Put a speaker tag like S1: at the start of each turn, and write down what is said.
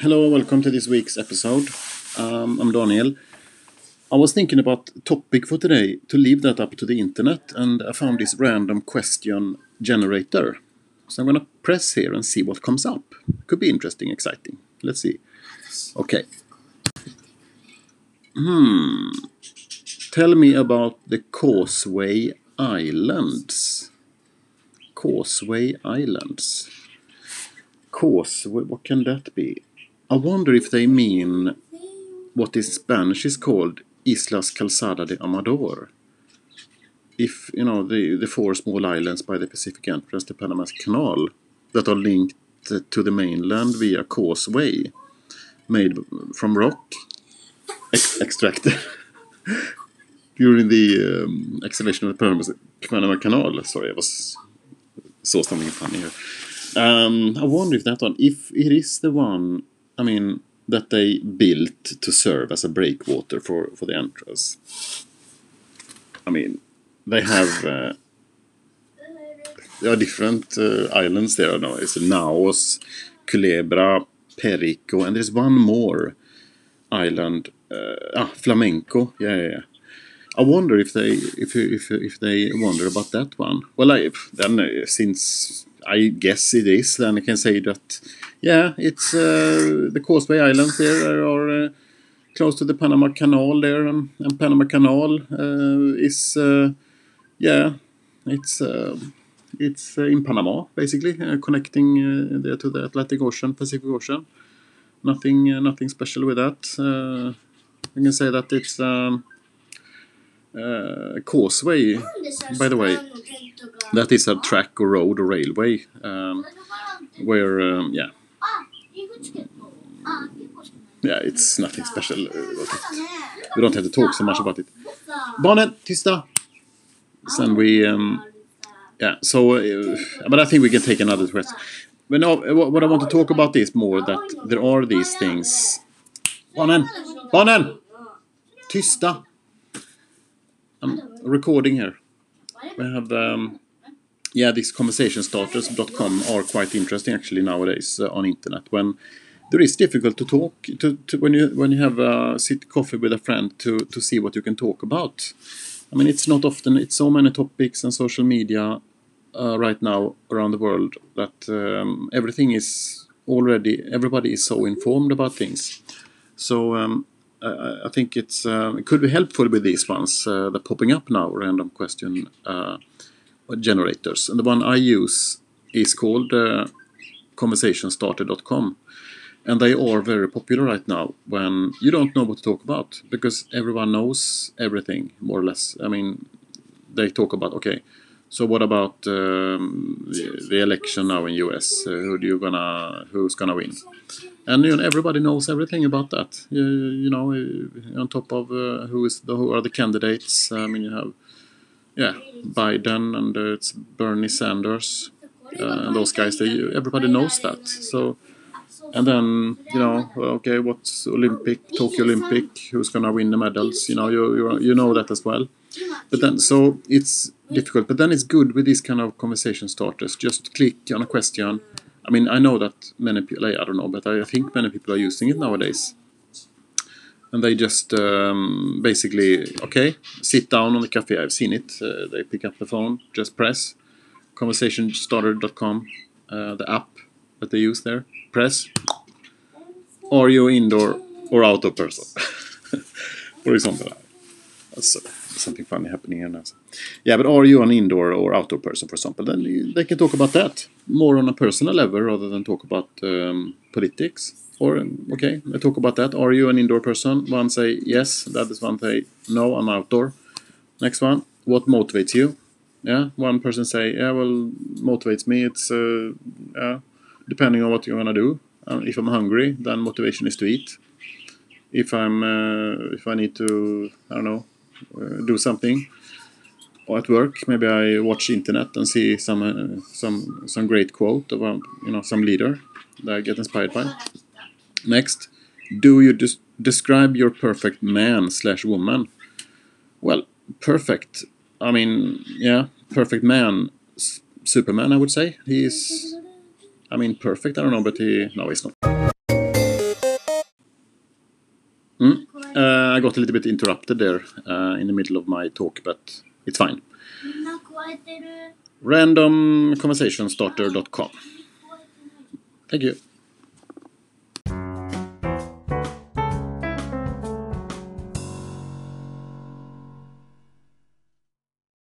S1: Hello, welcome to this week's episode. Um, I'm Daniel. I was thinking about topic for today to leave that up to the internet, and I found this random question generator. So I'm gonna press here and see what comes up. Could be interesting, exciting. Let's see. Okay. Hmm. Tell me about the Causeway Islands. Causeway Islands. Causeway, what can that be? I wonder if they mean what in Spanish is called Islas Calzada de Amador. If, you know, the, the four small islands by the Pacific entrance to Panama Canal that are linked to the mainland via causeway made from rock ex extracted during the um, excavation of the Panama Canal. Sorry, I was saw something funny here. Um, I wonder if that one, if it is the one, I mean, that they built to serve as a breakwater for, for the entrance. I mean, they have uh, there are different uh, islands there. No, it's Naos, Culebra, Perico, and there's one more island. Uh, ah, Flamenco. Yeah, yeah, yeah. I wonder if they if if if they wonder about that one. Well, I, then uh, since I guess it is, then I can say that yeah, it's uh, the Causeway Islands there are uh, close to the Panama Canal there, and, and Panama Canal uh, is uh, yeah, it's uh, it's in Panama basically, connecting there to the Atlantic Ocean, Pacific Ocean. Nothing nothing special with that. I can say that it's. Um, uh, causeway, by the way, that is a track or road or railway um, where, um, yeah, yeah, it's nothing special. We don't have to talk so much about it. Barnen, tysta! Then we, um, yeah, so, uh, but I think we can take another question. But no, what I want to talk about is more that there are these things. Barnen! Barnen! Tysta! I'm recording here. We have, um, yeah, these conversation conversationstarters.com are quite interesting actually nowadays uh, on internet. When there is difficult to talk to, to when you when you have a sit coffee with a friend to to see what you can talk about. I mean, it's not often. It's so many topics and social media uh, right now around the world that um, everything is already. Everybody is so informed about things. So um, uh, I think it's uh, it could be helpful with these ones uh, that popping up now, random question generators. And the one I use is called conversationstarter.com. And they are very popular right now when you don't know what to talk about because everyone knows everything more or less. I mean, they talk about okay, so what about um, the, election now in US? Uh, who do you gonna who's gonna win? and you know, everybody knows everything about that. You, you know, on top of uh, who is the, who are the candidates. I mean, you have yeah, Biden and uh, it's Bernie Sanders uh, those guys. They everybody knows that. So, and then you know, okay, what's Olympic, Tokyo Olympic? Who's gonna win the medals? You know, you you you know that as well. But then, so it's difficult. But then it's good with these kind of conversation starters. Just click on a question I mean, I know that many people, I don't know, but I think many people are using it nowadays. And they just um, basically, okay, sit down on the cafe. I've seen it. Uh, they pick up the phone, just press conversationstarter.com, uh, the app that they use there. Press. Are you indoor or outdoor person? For example. That's, something funny happening here now. Yeah, but are you an indoor or outdoor person, for example? Then they can talk about that more on a personal level rather than talk about um, politics. Or okay, they talk about that. Are you an indoor person? One say yes. That is one say no. I'm outdoor. Next one. What motivates you? Yeah, one person say yeah. Well, motivates me. It's uh, yeah, depending on what you're gonna do. Uh, if I'm hungry, then motivation is to eat. If I'm uh, if I need to I don't know uh, do something or at work maybe i watch internet and see some uh, some some great quote about you know some leader that i get inspired by next do you des describe your perfect man slash woman well perfect i mean yeah perfect man S superman i would say he is I mean, perfect, I don't know, but he... No, he's not. Mm. Uh, I got a little bit interrupted there uh, in the middle of my talk, but it's fine. Randomconversationstarter.com. Thank you.